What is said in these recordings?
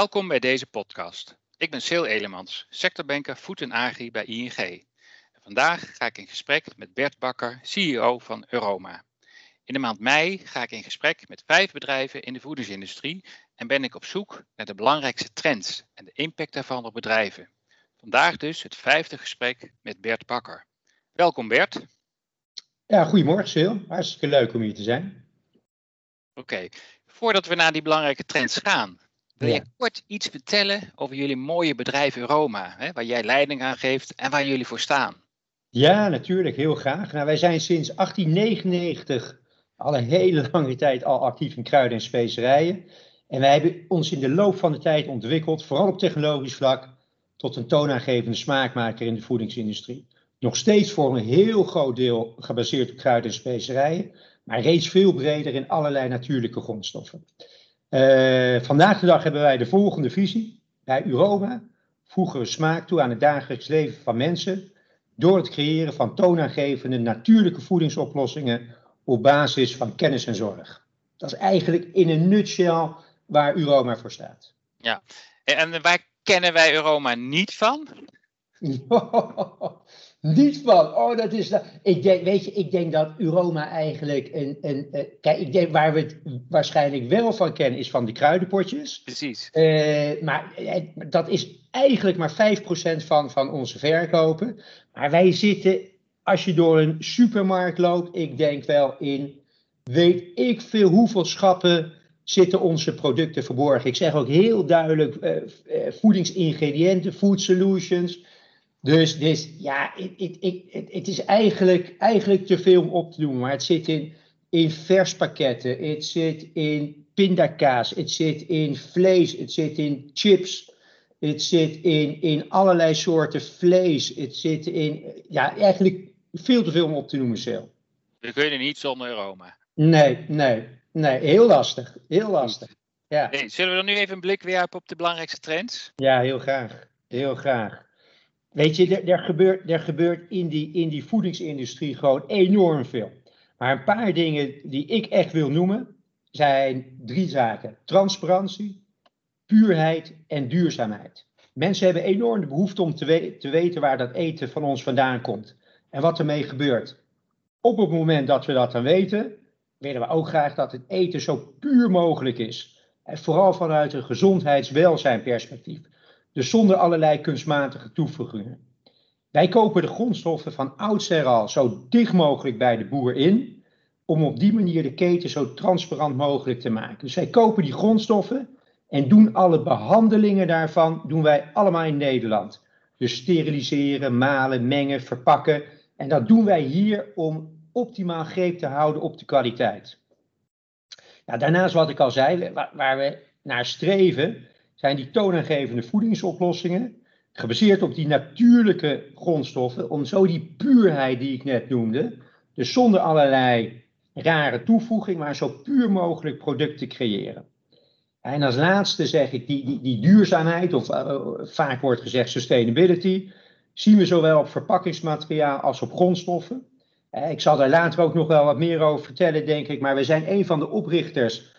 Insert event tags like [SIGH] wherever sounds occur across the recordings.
Welkom bij deze podcast. Ik ben Sil Elemans, sectorbanker Food en Agri bij ING. En vandaag ga ik in gesprek met Bert Bakker, CEO van Euroma. In de maand mei ga ik in gesprek met vijf bedrijven in de voedingsindustrie en ben ik op zoek naar de belangrijkste trends en de impact daarvan op bedrijven. Vandaag dus het vijfde gesprek met Bert Bakker. Welkom Bert. Ja, goedemorgen Sil. Hartstikke leuk om hier te zijn. Oké, voordat we naar die belangrijke trends gaan, wil je kort iets vertellen over jullie mooie bedrijf Euroma, hè, waar jij leiding aan geeft en waar jullie voor staan? Ja, natuurlijk, heel graag. Nou, wij zijn sinds 1899 al een hele lange tijd al actief in kruiden en specerijen. En wij hebben ons in de loop van de tijd ontwikkeld, vooral op technologisch vlak, tot een toonaangevende smaakmaker in de voedingsindustrie. Nog steeds voor een heel groot deel gebaseerd op kruiden en specerijen, maar reeds veel breder in allerlei natuurlijke grondstoffen. Uh, vandaag de dag hebben wij de volgende visie. Bij Uroma voegen we smaak toe aan het dagelijks leven van mensen door het creëren van toonaangevende natuurlijke voedingsoplossingen op basis van kennis en zorg. Dat is eigenlijk in een nutshell waar Uroma voor staat. Ja, en waar kennen wij Uroma niet van? [LAUGHS] Niet van. Oh, dat is. Dat. Ik denk, weet je, ik denk dat Uroma eigenlijk een. een, een kijk, ik denk waar we het waarschijnlijk wel van kennen, is van die kruidenpotjes. Precies. Uh, maar eh, dat is eigenlijk maar 5% van, van onze verkopen. Maar wij zitten, als je door een supermarkt loopt, ik denk wel in. Weet ik veel hoeveel schappen zitten onze producten verborgen. Ik zeg ook heel duidelijk uh, voedingsingrediënten, food solutions. Dus, dus ja, het is eigenlijk, eigenlijk te veel om op te doen. Maar het zit in, in verspakketten, het zit in pindakaas, het zit in vlees, het zit in chips. Het zit in, in allerlei soorten vlees. Het zit in, ja, eigenlijk veel te veel om op te noemen, zelf. We kunnen niet zonder aroma. Nee, nee, nee. Heel lastig. Heel lastig. Ja. Hey, zullen we dan nu even een blik werpen op de belangrijkste trends? Ja, heel graag. Heel graag. Weet je, er, gebeurt, er gebeurt in die, in die voedingsindustrie gewoon enorm veel. Maar een paar dingen die ik echt wil noemen zijn drie zaken: transparantie, puurheid en duurzaamheid. Mensen hebben enorm de behoefte om te, te weten waar dat eten van ons vandaan komt en wat ermee gebeurt. Op het moment dat we dat dan weten, willen we ook graag dat het eten zo puur mogelijk is. En vooral vanuit een gezondheidswelzijnperspectief. Dus zonder allerlei kunstmatige toevoegingen. Wij kopen de grondstoffen van oudsher al zo dicht mogelijk bij de boer in, om op die manier de keten zo transparant mogelijk te maken. Dus wij kopen die grondstoffen en doen alle behandelingen daarvan, doen wij allemaal in Nederland. Dus steriliseren, malen, mengen, verpakken. En dat doen wij hier om optimaal greep te houden op de kwaliteit. Ja, daarnaast wat ik al zei, waar we naar streven, zijn die toonaangevende voedingsoplossingen, gebaseerd op die natuurlijke grondstoffen, om zo die puurheid die ik net noemde, dus zonder allerlei rare toevoeging, maar zo puur mogelijk product te creëren. En als laatste zeg ik die, die, die duurzaamheid, of uh, vaak wordt gezegd sustainability, zien we zowel op verpakkingsmateriaal als op grondstoffen. Uh, ik zal daar later ook nog wel wat meer over vertellen, denk ik, maar we zijn een van de oprichters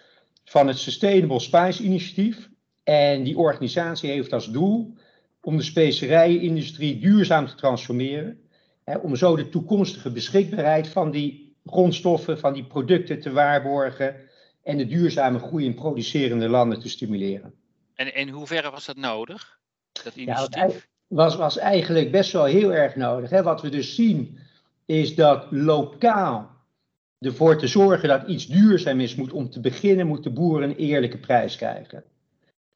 van het Sustainable Spice Initiatief. En die organisatie heeft als doel om de specerijenindustrie duurzaam te transformeren. Hè, om zo de toekomstige beschikbaarheid van die grondstoffen, van die producten te waarborgen. En de duurzame groei in producerende landen te stimuleren. En in hoeverre was dat nodig? Dat initiatief? Ja, was, was eigenlijk best wel heel erg nodig. Hè. Wat we dus zien is dat lokaal ervoor te zorgen dat iets duurzaam is, moet om te beginnen, moet de boer een eerlijke prijs krijgen.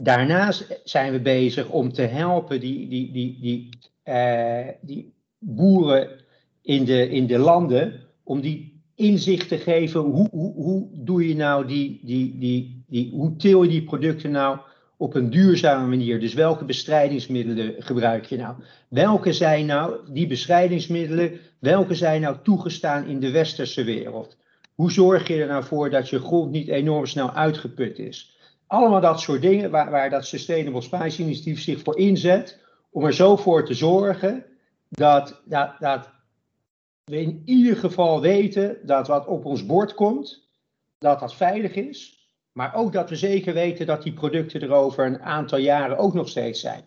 Daarnaast zijn we bezig om te helpen die, die, die, die, uh, die boeren in de, in de landen, om die inzicht te geven, hoe, hoe, hoe doe je nou die, die, die, die, hoe til je die producten nou op een duurzame manier? Dus welke bestrijdingsmiddelen gebruik je nou? Welke zijn nou die bestrijdingsmiddelen, welke zijn nou toegestaan in de westerse wereld? Hoe zorg je er nou voor dat je grond niet enorm snel uitgeput is? Allemaal dat soort dingen waar, waar dat Sustainable Spice Initiatief zich voor inzet. Om er zo voor te zorgen dat, dat, dat we in ieder geval weten dat wat op ons bord komt, dat dat veilig is. Maar ook dat we zeker weten dat die producten er over een aantal jaren ook nog steeds zijn.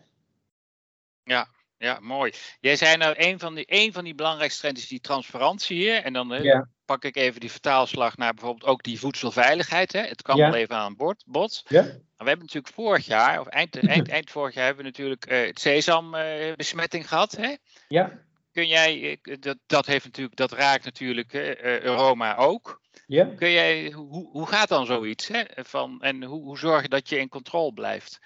Ja, ja, mooi. Jij zei nou, een van die, een van die belangrijkste trends is die transparantie hier. En dan ja. pak ik even die vertaalslag naar bijvoorbeeld ook die voedselveiligheid. Hè. Het kan wel even aan bod. bod. Ja. Maar we hebben natuurlijk vorig jaar, of eind, [CLEARS THROAT] eind, eind vorig jaar, hebben we natuurlijk uh, het sesambesmetting uh, gehad. Hè. Ja. Kun jij, eh, dat, dat, heeft natuurlijk, dat raakt natuurlijk uh, Euroma ook. Ja. Kun jij, hoe, hoe gaat dan zoiets? Hè? Van, en hoe, hoe zorg je dat je in controle blijft?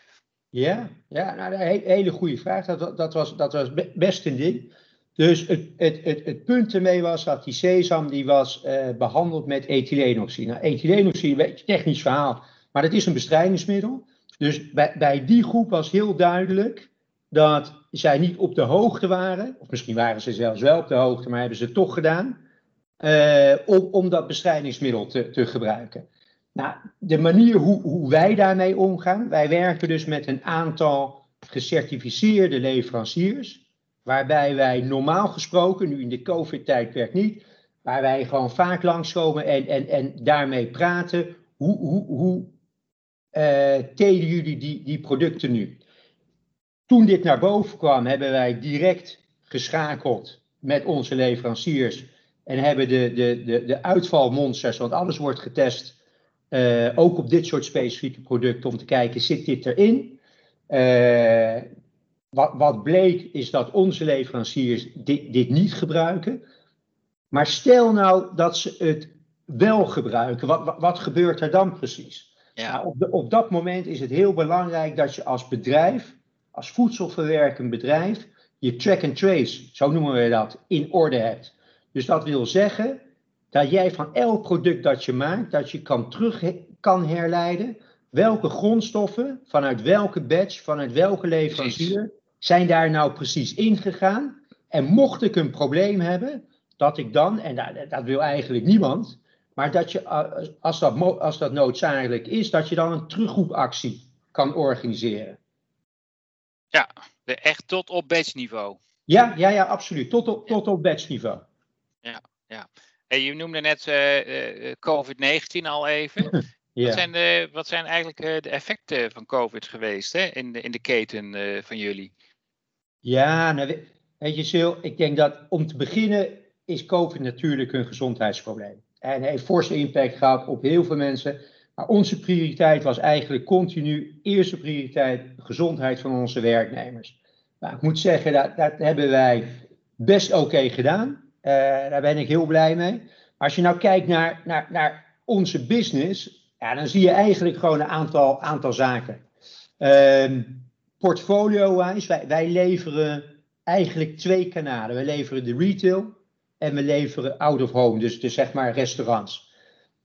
Ja, ja nou, een hele goede vraag. Dat, dat, was, dat was best een ding. Dus het, het, het, het punt ermee was dat die sesam die was uh, behandeld met ethyleenoxide. Nou, ethyleenoxide, een technisch verhaal, maar dat is een bestrijdingsmiddel. Dus bij, bij die groep was heel duidelijk dat zij niet op de hoogte waren, of misschien waren ze zelfs wel op de hoogte, maar hebben ze het toch gedaan, uh, om, om dat bestrijdingsmiddel te, te gebruiken. Nou, de manier hoe, hoe wij daarmee omgaan, wij werken dus met een aantal gecertificeerde leveranciers, waarbij wij normaal gesproken, nu in de COVID-tijdperk niet, waar wij gewoon vaak langskomen en, en, en daarmee praten, hoe, hoe, hoe uh, telen jullie die, die producten nu? Toen dit naar boven kwam, hebben wij direct geschakeld met onze leveranciers en hebben de, de, de, de uitvalmonsters, want alles wordt getest, uh, ook op dit soort specifieke producten, om te kijken, zit dit erin? Uh, wat, wat, bleek is dat onze leveranciers dit, dit, niet gebruiken. Maar stel nou dat ze het wel gebruiken, wat, wat, wat gebeurt er dan precies? Ja. Nou, op, de, op dat moment is het heel belangrijk dat je als bedrijf, als voedselverwerkend bedrijf, je track and trace, zo noemen we dat, in orde hebt. Dus dat wil zeggen dat jij van elk product dat je maakt, dat je kan terug kan herleiden welke grondstoffen, vanuit welke batch, vanuit welke leverancier, zijn daar nou precies ingegaan. En mocht ik een probleem hebben, dat ik dan, en dat, dat wil eigenlijk niemand, maar dat je, als dat, als dat noodzakelijk is, dat je dan een terugroepactie kan organiseren. Ja, echt tot op batchniveau. Ja, ja, ja, absoluut. Tot op, tot op batchniveau. Ja, ja. Je noemde net uh, uh, COVID-19 al even. [LAUGHS] ja. wat, zijn de, wat zijn eigenlijk de effecten van COVID geweest hè, in, de, in de keten van jullie? Ja, nou, weet je, Sil, ik denk dat om te beginnen is COVID natuurlijk een gezondheidsprobleem. En heeft forse impact gehad op heel veel mensen. Maar onze prioriteit was eigenlijk continu, eerste prioriteit, gezondheid van onze werknemers. Nou, ik moet zeggen, dat, dat hebben wij best oké gedaan. Uh, daar ben ik heel blij mee. Maar als je nou kijkt naar, naar, naar onze business, ja, dan zie je eigenlijk gewoon een aantal, aantal zaken. Uh, Portfolio-wise, wij, wij leveren eigenlijk twee kanalen. We leveren de retail en we leveren out of home, dus, dus zeg maar restaurants.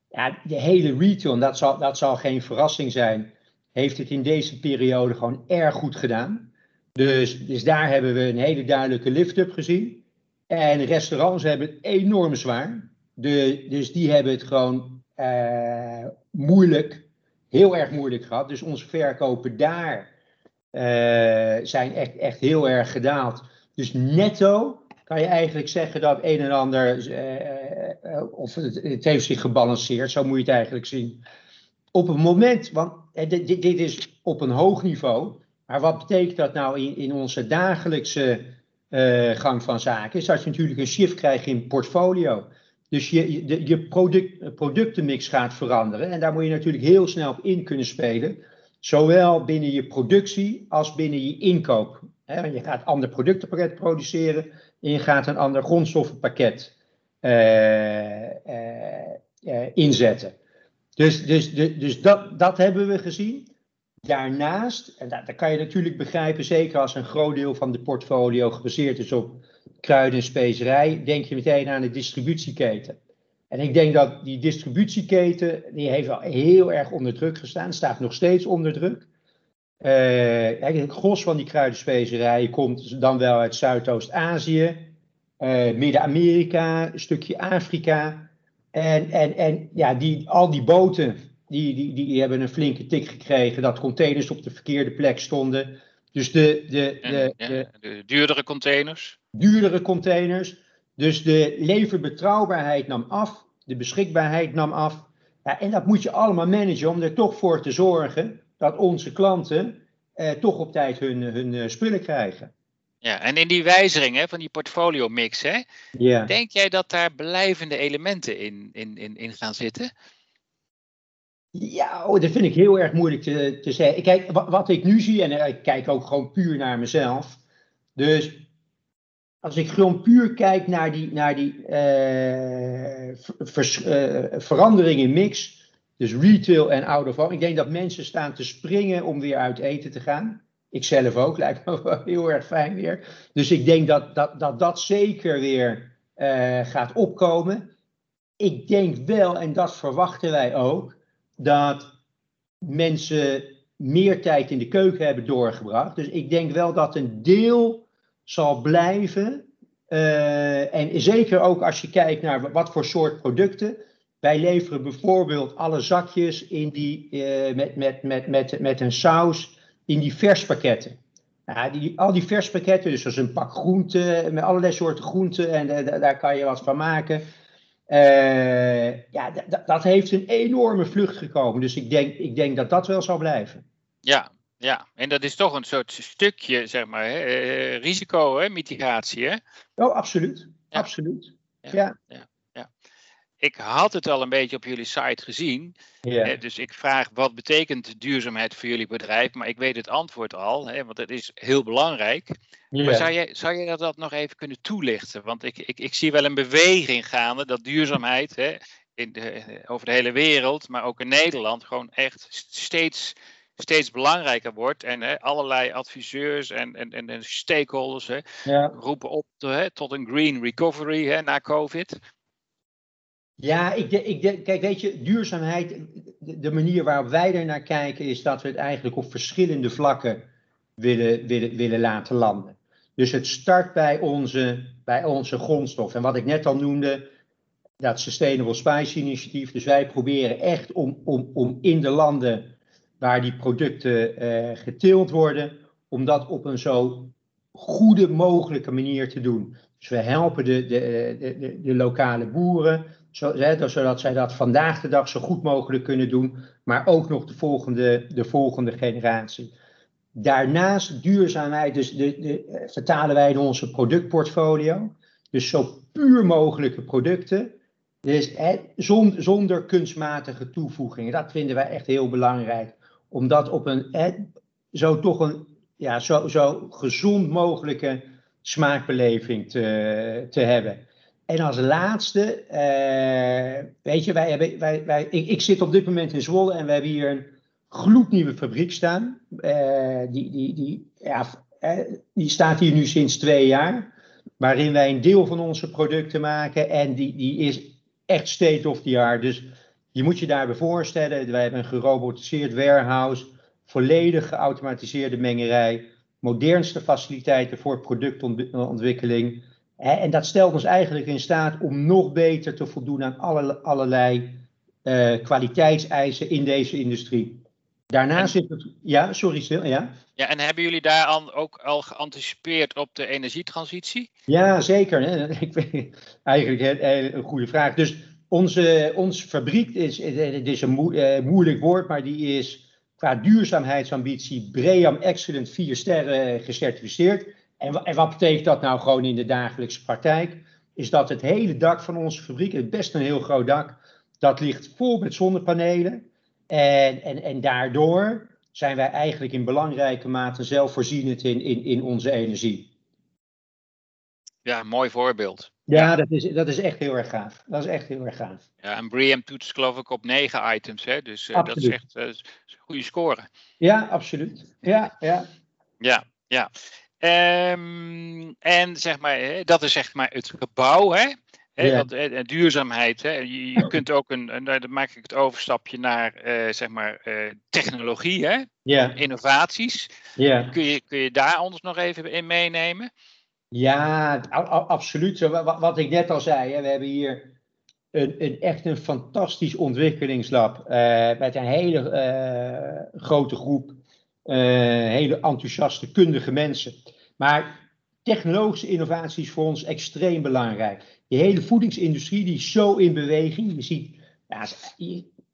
Ja, de hele retail, dat zal, dat zal geen verrassing zijn, heeft het in deze periode gewoon erg goed gedaan. Dus, dus daar hebben we een hele duidelijke lift-up gezien. En restaurants hebben het enorm zwaar. De, dus die hebben het gewoon uh, moeilijk, heel erg moeilijk gehad. Dus onze verkopen daar uh, zijn echt, echt heel erg gedaald. Dus netto kan je eigenlijk zeggen dat een en ander, uh, of het, het, heeft zich gebalanceerd, zo moet je het eigenlijk zien. Op een moment, want dit, dit is op een hoog niveau, maar wat betekent dat nou in, in onze dagelijkse uh, gang van zaken, is dat je natuurlijk een shift krijgt in portfolio. Dus je, je, product, productenmix gaat veranderen. En daar moet je natuurlijk heel snel op in kunnen spelen. Zowel binnen je productie als binnen je inkoop. He, je gaat een ander productenpakket produceren en je gaat een ander grondstoffenpakket uh, inzetten. Dus, dus, dus, dus dat, dat hebben we gezien. Daarnaast, en dat, kan je natuurlijk begrijpen, zeker als een groot deel van de portfolio gebaseerd is op kruiden en specerij, denk je meteen aan de distributieketen. En ik denk dat die distributieketen, die heeft wel heel erg onder druk gestaan, staat nog steeds onder druk. Uh, het gros van die kruidenspecerijen komt dan wel uit Zuidoost-Azië, uh, Midden-Amerika, een stukje Afrika. En, en, en ja, die, al die boten die, die, die hebben een flinke tik gekregen dat containers op de verkeerde plek stonden. Dus de, de, de, de, de duurdere containers. Duurdere containers. Dus de leverbetrouwbaarheid nam af, de beschikbaarheid nam af. Ja, en dat moet je allemaal managen om er toch voor te zorgen dat onze klanten eh, toch op tijd hun, hun uh, spullen krijgen. Ja, en in die wijziging hè, van die portfolio mix, hè, ja. denk jij dat daar blijvende elementen in, in, in, in gaan zitten? Ja, oh, dat vind ik heel erg moeilijk te, te zeggen. Kijk, wat, ik nu zie, en eh, ik kijk ook gewoon puur naar mezelf. Dus als ik gewoon puur kijk naar die, naar die vers, uh, verandering in mix, dus retail en out. Ik denk dat mensen staan te springen om weer uit eten te gaan. Ik zelf ook, [LAUGHS] lijkt me wel heel erg fijn weer. Dus ik denk dat dat, dat, dat zeker weer gaat opkomen. Ik denk wel, en dat verwachten wij ook, dat mensen meer tijd in de keuken hebben doorgebracht. Dus ik denk wel dat een deel zal blijven. Uh, en zeker ook als je kijkt naar wat voor soort producten. Wij leveren bijvoorbeeld alle zakjes in die, uh, met, met, met, met, met een saus in die verspakketten. Nou, die, al die verspakketten, dus dat is een pak groenten met allerlei soorten groenten en uh, daar kan je wat van maken. Uh, ja, dat heeft een enorme vlucht gekomen. Dus ik denk, ik denk dat dat wel zal blijven. Ja, ja, en dat is toch een soort stukje, zeg maar, hè, uh, risico, hè, mitigatie, hè? Oh, absoluut. Ja. Absoluut. Ja. ja. ja. Ik had het al een beetje op jullie site gezien. Dus ik vraag, wat betekent duurzaamheid voor jullie bedrijf? Maar ik weet het antwoord al, hè, want het is heel belangrijk. Maar zou je, zou dat nog even kunnen toelichten? Want ik, ik, ik zie wel een beweging gaande dat duurzaamheid hè, in de, over de hele wereld, maar ook in Nederland, gewoon echt steeds steeds belangrijker wordt. En hè, allerlei adviseurs en, en, en, en stakeholders hè, roepen op hè, tot een green recovery hè, na COVID. Ja, ik, ik kijk, weet je, duurzaamheid, de, manier waarop wij er naar kijken, is dat we het eigenlijk op verschillende vlakken willen, willen, willen laten landen. Dus het start bij onze, bij onze grondstof. En wat ik net al noemde, dat Sustainable Spice initiatief. Dus wij proberen echt om, om, om in de landen waar die producten uh, geteeld worden, om dat op een zo goede mogelijke manier te doen. Dus we helpen de, de, de, de lokale boeren, zodat zij dat vandaag de dag zo goed mogelijk kunnen doen, maar ook nog de volgende, de volgende generatie. Daarnaast duurzaamheid, dus de, de, eh, vertalen wij in onze productportfolio. Dus zo puur mogelijke producten. Dus zonder, zonder kunstmatige toevoegingen. Dat vinden wij echt heel belangrijk om dat op een zo toch een ja, zo, zo gezond mogelijke smaakbeleving te, te hebben. En als laatste, uh, weet je, wij hebben, wij, wij, ik, ik, zit op dit moment in Zwolle en we hebben hier een gloednieuwe fabriek staan. Uh, die, die, die, ja, uh, die staat hier nu sinds twee jaar. Waarin wij een deel van onze producten maken. En die, die is echt state of the art. Dus je moet je daarbij voorstellen, wij hebben een gerobotiseerd warehouse, volledig geautomatiseerde mengerij, modernste faciliteiten voor productontwikkeling. En dat stelt ons eigenlijk in staat om nog beter te voldoen aan alle, allerlei uh, kwaliteitseisen in deze industrie. Daarnaast zit het. Ja, sorry, stil. Ja. ja, en hebben jullie daar al, ook al geanticipeerd op de energietransitie? Ja, zeker. Hè? [LAUGHS] Ik weet, eigenlijk een goede vraag. Dus onze, onze fabriek is, het is een moeilijk woord, maar die is qua duurzaamheidsambitie BREAM Excellent 4 sterren gecertificeerd. En, en, wat betekent dat nou gewoon in de dagelijkse praktijk? Is dat het hele dak van onze fabriek, het best een heel groot dak, dat ligt vol met zonnepanelen. En, en, en daardoor zijn wij eigenlijk in belangrijke mate zelfvoorzienend in, in, in onze energie. Ja, mooi voorbeeld. Ja, Dat, is, dat is echt heel erg gaaf. Dat is echt heel erg gaaf. Ja, en Briam toetst geloof ik op negen items, hè? dus uh, dat is echt uh, een goede score. Ja, absoluut. Ja, ja. Ja, ja. Um, en zeg maar, dat is zeg maar het gebouw, hè? He, ja. dat, en duurzaamheid. Hè? Je, je kunt ook een, en dan maak ik het overstapje naar uh, zeg maar, uh, technologie, hè? Ja. innovaties. Ja. Kun, je, kun je daar ons nog even in meenemen? Ja, absoluut. Wat, wat ik net al zei, we hebben hier een, een, echt een fantastisch ontwikkelingslab uh, met een hele uh, grote groep uh, hele enthousiaste, kundige mensen. Maar technologische innovatie is voor ons extreem belangrijk. Die hele voedingsindustrie die is zo in beweging. Je ziet, ja,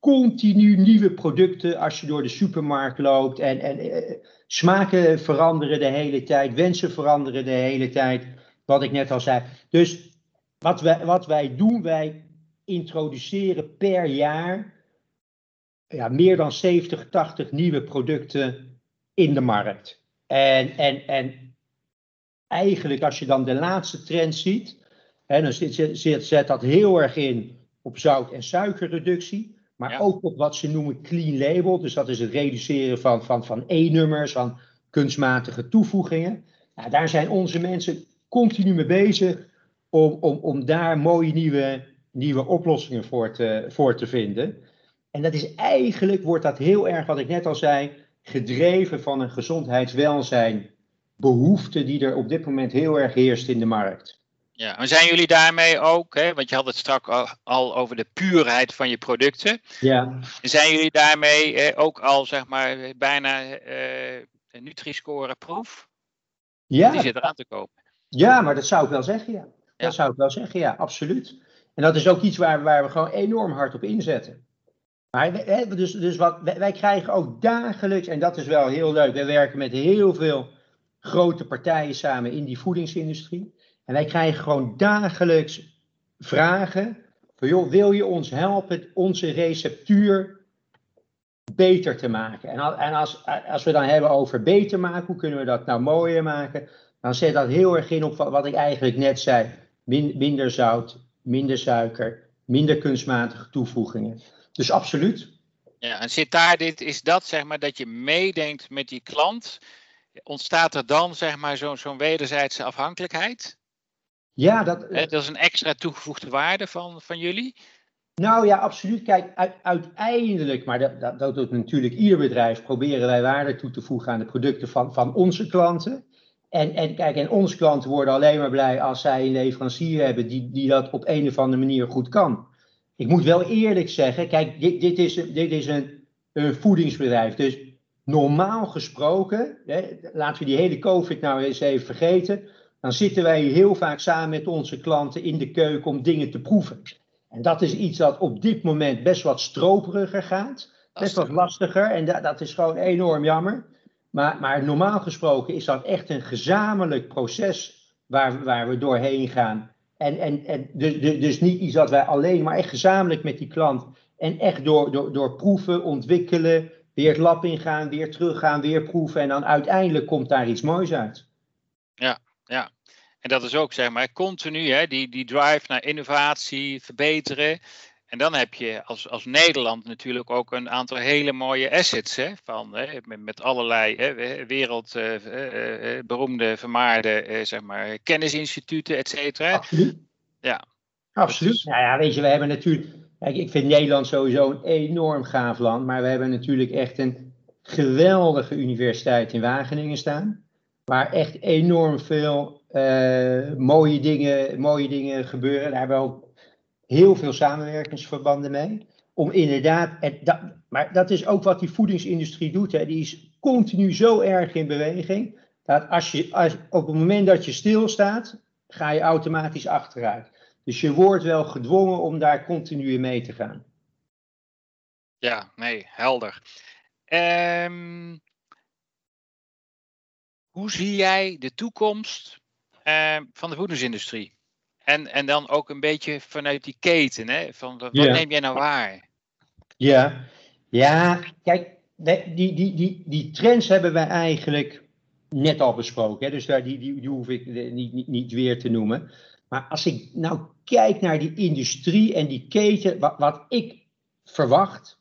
continu nieuwe producten als je door de supermarkt loopt. En, en eh, smaken veranderen de hele tijd, wensen veranderen de hele tijd. Wat ik net al zei. Dus wat wij, wat wij doen, wij introduceren per jaar ja, meer dan 70, 80 nieuwe producten in de markt. En, en, en eigenlijk als je dan de laatste trend ziet, hè, dan zet dat heel erg in op zout- en suikerreductie. Maar ook op wat ze noemen clean label. Dus dat is het reduceren van, van, van E-nummers, van kunstmatige toevoegingen. Nou, daar zijn onze mensen continu mee bezig om, om, om daar mooie nieuwe, nieuwe oplossingen voor te, voor te vinden. En dat is eigenlijk, wordt dat heel erg, wat ik net al zei, gedreven van een gezondheidswelzijn behoefte die er op dit moment heel erg heerst in de markt. Ja, en zijn jullie daarmee ook, hè, want je had het straks al, over de puurheid van je producten. Ja. Zijn jullie daarmee eh, ook al, zeg maar, bijna eh, een Nutri-score proef? Ja. Die zit eraan te kopen. Ja, maar dat zou ik wel zeggen, ja. Dat zou ik wel zeggen, ja, absoluut. En dat is ook iets waar, waar we gewoon enorm hard op inzetten. Maar, dus, dus wat, wij krijgen ook dagelijks, en dat is wel heel leuk, wij werken met heel veel grote partijen samen in die voedingsindustrie. En wij krijgen gewoon dagelijks vragen van joh, wil je ons helpen onze receptuur beter te maken? En, als, als we dan hebben over beter maken, hoe kunnen we dat nou mooier maken? Dan zet dat heel erg in op wat ik eigenlijk net zei. minder zout, minder suiker, minder kunstmatige toevoegingen. Dus absoluut. Ja, en zit daar dit, is dat zeg maar dat je meedenkt met die klant? Ontstaat er dan zeg maar zo'n wederzijdse afhankelijkheid? Ja, dat, dat is een extra toegevoegde waarde van, van jullie? Nou ja, absoluut. Kijk, uiteindelijk, maar dat, dat, dat doet natuurlijk ieder bedrijf, proberen wij waarde toe te voegen aan de producten van, van onze klanten. En, en kijk, en onze klanten worden alleen maar blij als zij een leverancier hebben die, die dat op een of andere manier goed kan. Ik moet wel eerlijk zeggen, kijk, dit, dit is, dit is een, een voedingsbedrijf. Dus normaal gesproken, hè, laten we die hele COVID nou eens even vergeten dan zitten wij heel vaak samen met onze klanten in de keuken om dingen te proeven. En dat is iets dat op dit moment best wat stroperiger gaat. Best wat lastiger. En dat, dat is gewoon enorm jammer. Maar, maar, normaal gesproken is dat echt een gezamenlijk proces waar, waar we doorheen gaan. En, en, en dus, dus niet iets dat wij alleen, maar echt gezamenlijk met die klant. En echt door, door, door proeven, ontwikkelen, weer het lab ingaan, weer teruggaan, weer proeven. En dan uiteindelijk komt daar iets moois uit. Ja. En dat is ook zeg maar continu hè, die, die drive naar innovatie, verbeteren. En dan heb je als, als Nederland natuurlijk ook een aantal hele mooie assets. Hè, van, hè, met, met allerlei hè, wereldberoemde, uh, uh, vermaarde zeg maar, kennisinstituten, et cetera. Absoluut. Ja. Absoluut. Nou ja, weet je, we hebben natuurlijk. Kijk, ik vind Nederland sowieso een enorm gaaf land. Maar we hebben natuurlijk echt een geweldige universiteit in Wageningen staan. Waar echt enorm veel uh, mooie, dingen, mooie dingen gebeuren. Daar hebben we ook heel veel samenwerkingsverbanden mee. Om inderdaad, dat, maar dat is ook wat die voedingsindustrie doet. Hè. Die is continu zo erg in beweging. Dat als je, als, op het moment dat je stilstaat, ga je automatisch achteruit. Dus je wordt wel gedwongen om daar continu in mee te gaan. Ja, nee, helder. Um, hoe zie jij de toekomst uh, van de voedingsindustrie? En, en dan ook een beetje vanuit die keten, hè? Van, wat neem jij nou waar? Ja, ja kijk, die, die, die, die trends hebben wij eigenlijk net al besproken. Hè? Dus daar, die, die, die hoef ik niet, niet, niet weer te noemen. Maar als ik nou kijk naar die industrie en die keten, wat, wat ik verwacht,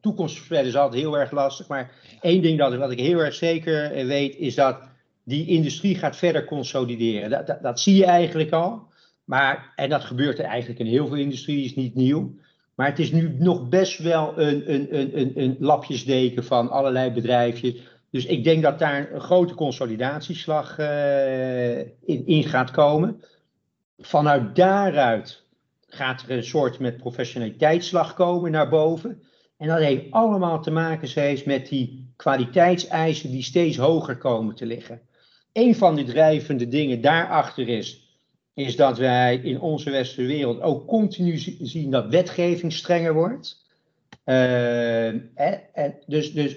toekomstvoorspellen is altijd heel erg lastig, maar één ding dat, wat ik heel erg zeker weet, is dat die industrie gaat verder consolideren. Dat, dat, dat, zie je eigenlijk al. Maar, en dat gebeurt er eigenlijk in heel veel industrie, is niet nieuw. Maar het is nu nog best wel een, een, een, een, lapjesdeken van allerlei bedrijfjes. Dus ik denk dat daar een grote consolidatieslag uh, in, in gaat komen. Vanuit daaruit gaat er een soort met professionaliteitsslag komen naar boven. En dat heeft allemaal te maken steeds met die kwaliteitseisen die steeds hoger komen te liggen. Een van de drijvende dingen daarachter is, is dat wij in onze westerse wereld ook continu zien dat wetgeving strenger wordt. en, en dus, dus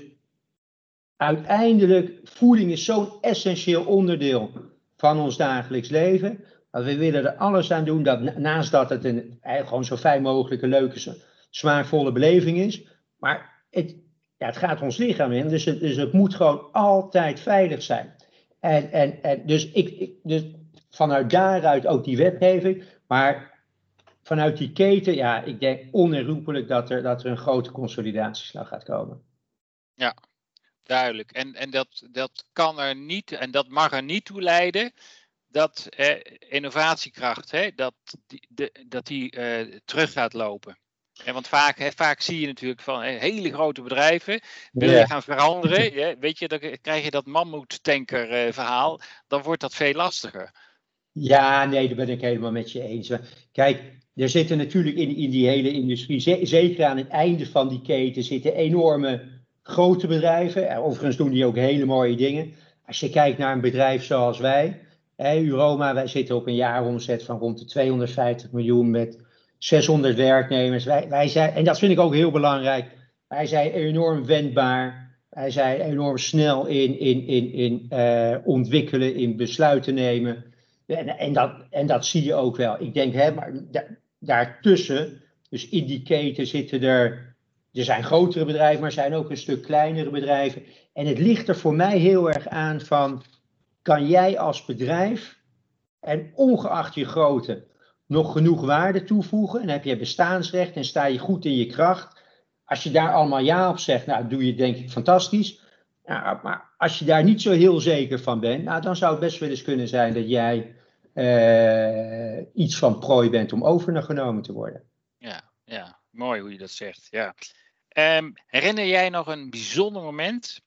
uiteindelijk, voeding is zo'n essentieel onderdeel van ons dagelijks leven. Dat we willen er alles aan doen dat naast dat het een, gewoon zo fijn mogelijke, leuke, smaakvolle beleving is. Maar het, ja, het gaat ons lichaam in, dus het, dus het moet gewoon altijd veilig zijn. En, en, en dus, ik, ik, dus vanuit daaruit ook die wetgeving. Maar vanuit die keten, ja, ik denk onherroepelijk dat er, dat er een grote consolidatieslag gaat komen. Ja, duidelijk. En, en dat, dat kan er niet, en dat mag er niet toe leiden dat innovatiekracht, hè, dat die, de, dat die eh, terug gaat lopen. En want vaak, hè, vaak zie je natuurlijk van hele grote bedrijven, wil je gaan veranderen, [LAUGHS] weet je, dan krijg je dat mammoetanker verhaal, dan wordt dat veel lastiger. Ja, nee, daar ben ik helemaal met je eens. Kijk, er zitten natuurlijk in, in die hele industrie, zeker aan het einde van die keten, zitten enorme grote bedrijven. Overigens doen die ook hele mooie dingen. Als je kijkt naar een bedrijf zoals wij, hè, Uroma, wij zitten op een jaaromzet van rond de 250 miljoen met 600 werknemers. Wij, wij zijn, en dat vind ik ook heel belangrijk. Wij zijn enorm wendbaar. Wij zijn enorm snel in, in, in, in uh, ontwikkelen, in besluiten nemen. En, en, dat, en dat zie je ook wel. Ik denk, hè, maar da, daartussen, dus in die keten zitten er. Er zijn grotere bedrijven, maar er zijn ook een stuk kleinere bedrijven. En het ligt er voor mij heel erg aan van, kan jij als bedrijf, en ongeacht je grootte, nog genoeg waarde toevoegen? En heb je bestaansrecht en sta je goed in je kracht? Als je daar allemaal ja op zegt, nou doe je denk ik fantastisch. Maar als je daar niet zo heel zeker van bent, nou, dan zou het best wel eens kunnen zijn dat jij uh, iets van prooi bent om overgenomen te worden. Ja, ja, mooi hoe je dat zegt. Ja. Um, herinner jij nog een bijzonder moment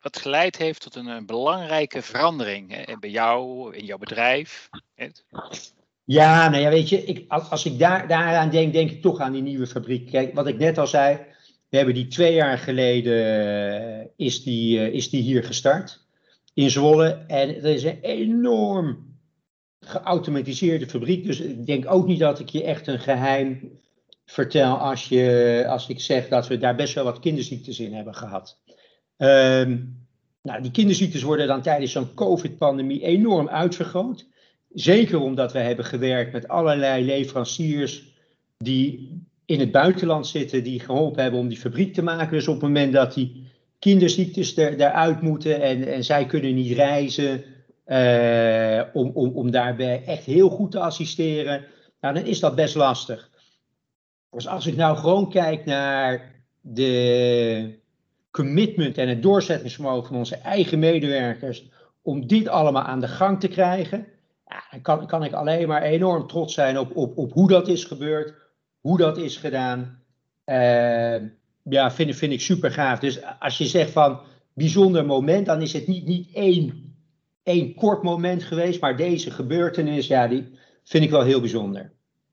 wat geleid heeft tot een, belangrijke verandering bij jou, in jouw bedrijf? Hè? Ja, nou ja, weet je, ik, als, ik daar, daaraan denk, denk ik toch aan die nieuwe fabriek. Kijk, wat ik net al zei, we hebben die twee jaar geleden, uh, is, die, uh, is die hier gestart in Zwolle. En het is een enorm geautomatiseerde fabriek. Dus ik denk ook niet dat ik je echt een geheim vertel als, je, als ik zeg dat we daar best wel wat kinderziektes in hebben gehad. Um, nou, die kinderziektes worden dan tijdens zo'n COVID-pandemie enorm uitvergroot. Zeker omdat we hebben gewerkt met allerlei leveranciers die in het buitenland zitten, die geholpen hebben om die fabriek te maken. Dus op het moment dat die kinderziektes er, daaruit moeten en, en zij kunnen niet reizen, uh, om, om, om daarbij echt heel goed te assisteren, nou, dan is dat best lastig. Dus als ik nou gewoon kijk naar de commitment en het doorzettingsvermogen van onze eigen medewerkers om dit allemaal aan de gang te krijgen, ja, dan kan, kan ik alleen maar enorm trots zijn op, op, op hoe dat is gebeurd, hoe dat is gedaan. Uh, ja, vind, vind ik super gaaf. Dus als je zegt van bijzonder moment, dan is het niet, niet één één kort moment geweest, maar deze gebeurtenis, ja, die vind ik wel heel bijzonder.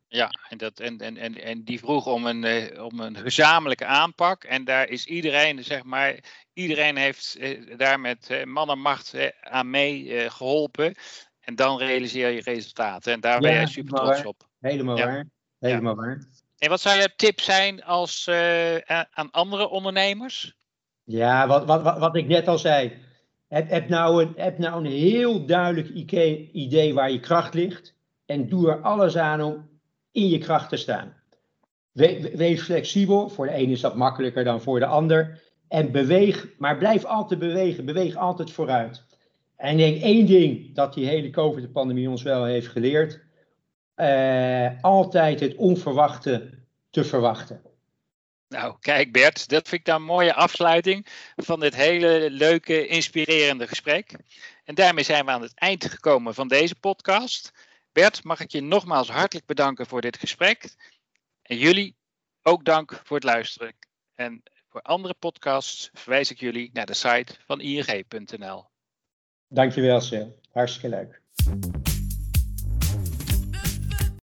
Ja, en, dat, en, en, en, en die vroeg om een, eh, om een gezamenlijke aanpak. En daar is iedereen, zeg maar, iedereen heeft eh, daar met eh, man en macht eh, aan mee eh, geholpen. En dan realiseer je resultaten. En daar ben jij super trots op. Helemaal waar. Helemaal waar. En wat zou je tip zijn als, uh, aan andere ondernemers? Ja, wat, wat, wat, wat ik net al zei. Heb, heb, nou een, heb nou een heel duidelijk idee waar je kracht ligt. En doe er alles aan om in je kracht te staan. wees flexibel. Voor de ene is dat makkelijker dan voor de ander. En beweeg, maar blijf altijd bewegen. Beweeg altijd vooruit. En ik denk één ding dat die hele COVID-pandemie ons wel heeft geleerd. Uh, altijd het onverwachte te verwachten. Nou, kijk Bert, dat vind ik dan een mooie afsluiting van dit hele leuke, inspirerende gesprek. En daarmee zijn we aan het eind gekomen van deze podcast. Bert, mag ik je nogmaals hartelijk bedanken voor dit gesprek. En jullie ook dank voor het luisteren. En voor andere podcasts verwijs ik jullie naar de site van ing.nl. Dankjewel, Sil. Hartstikke leuk.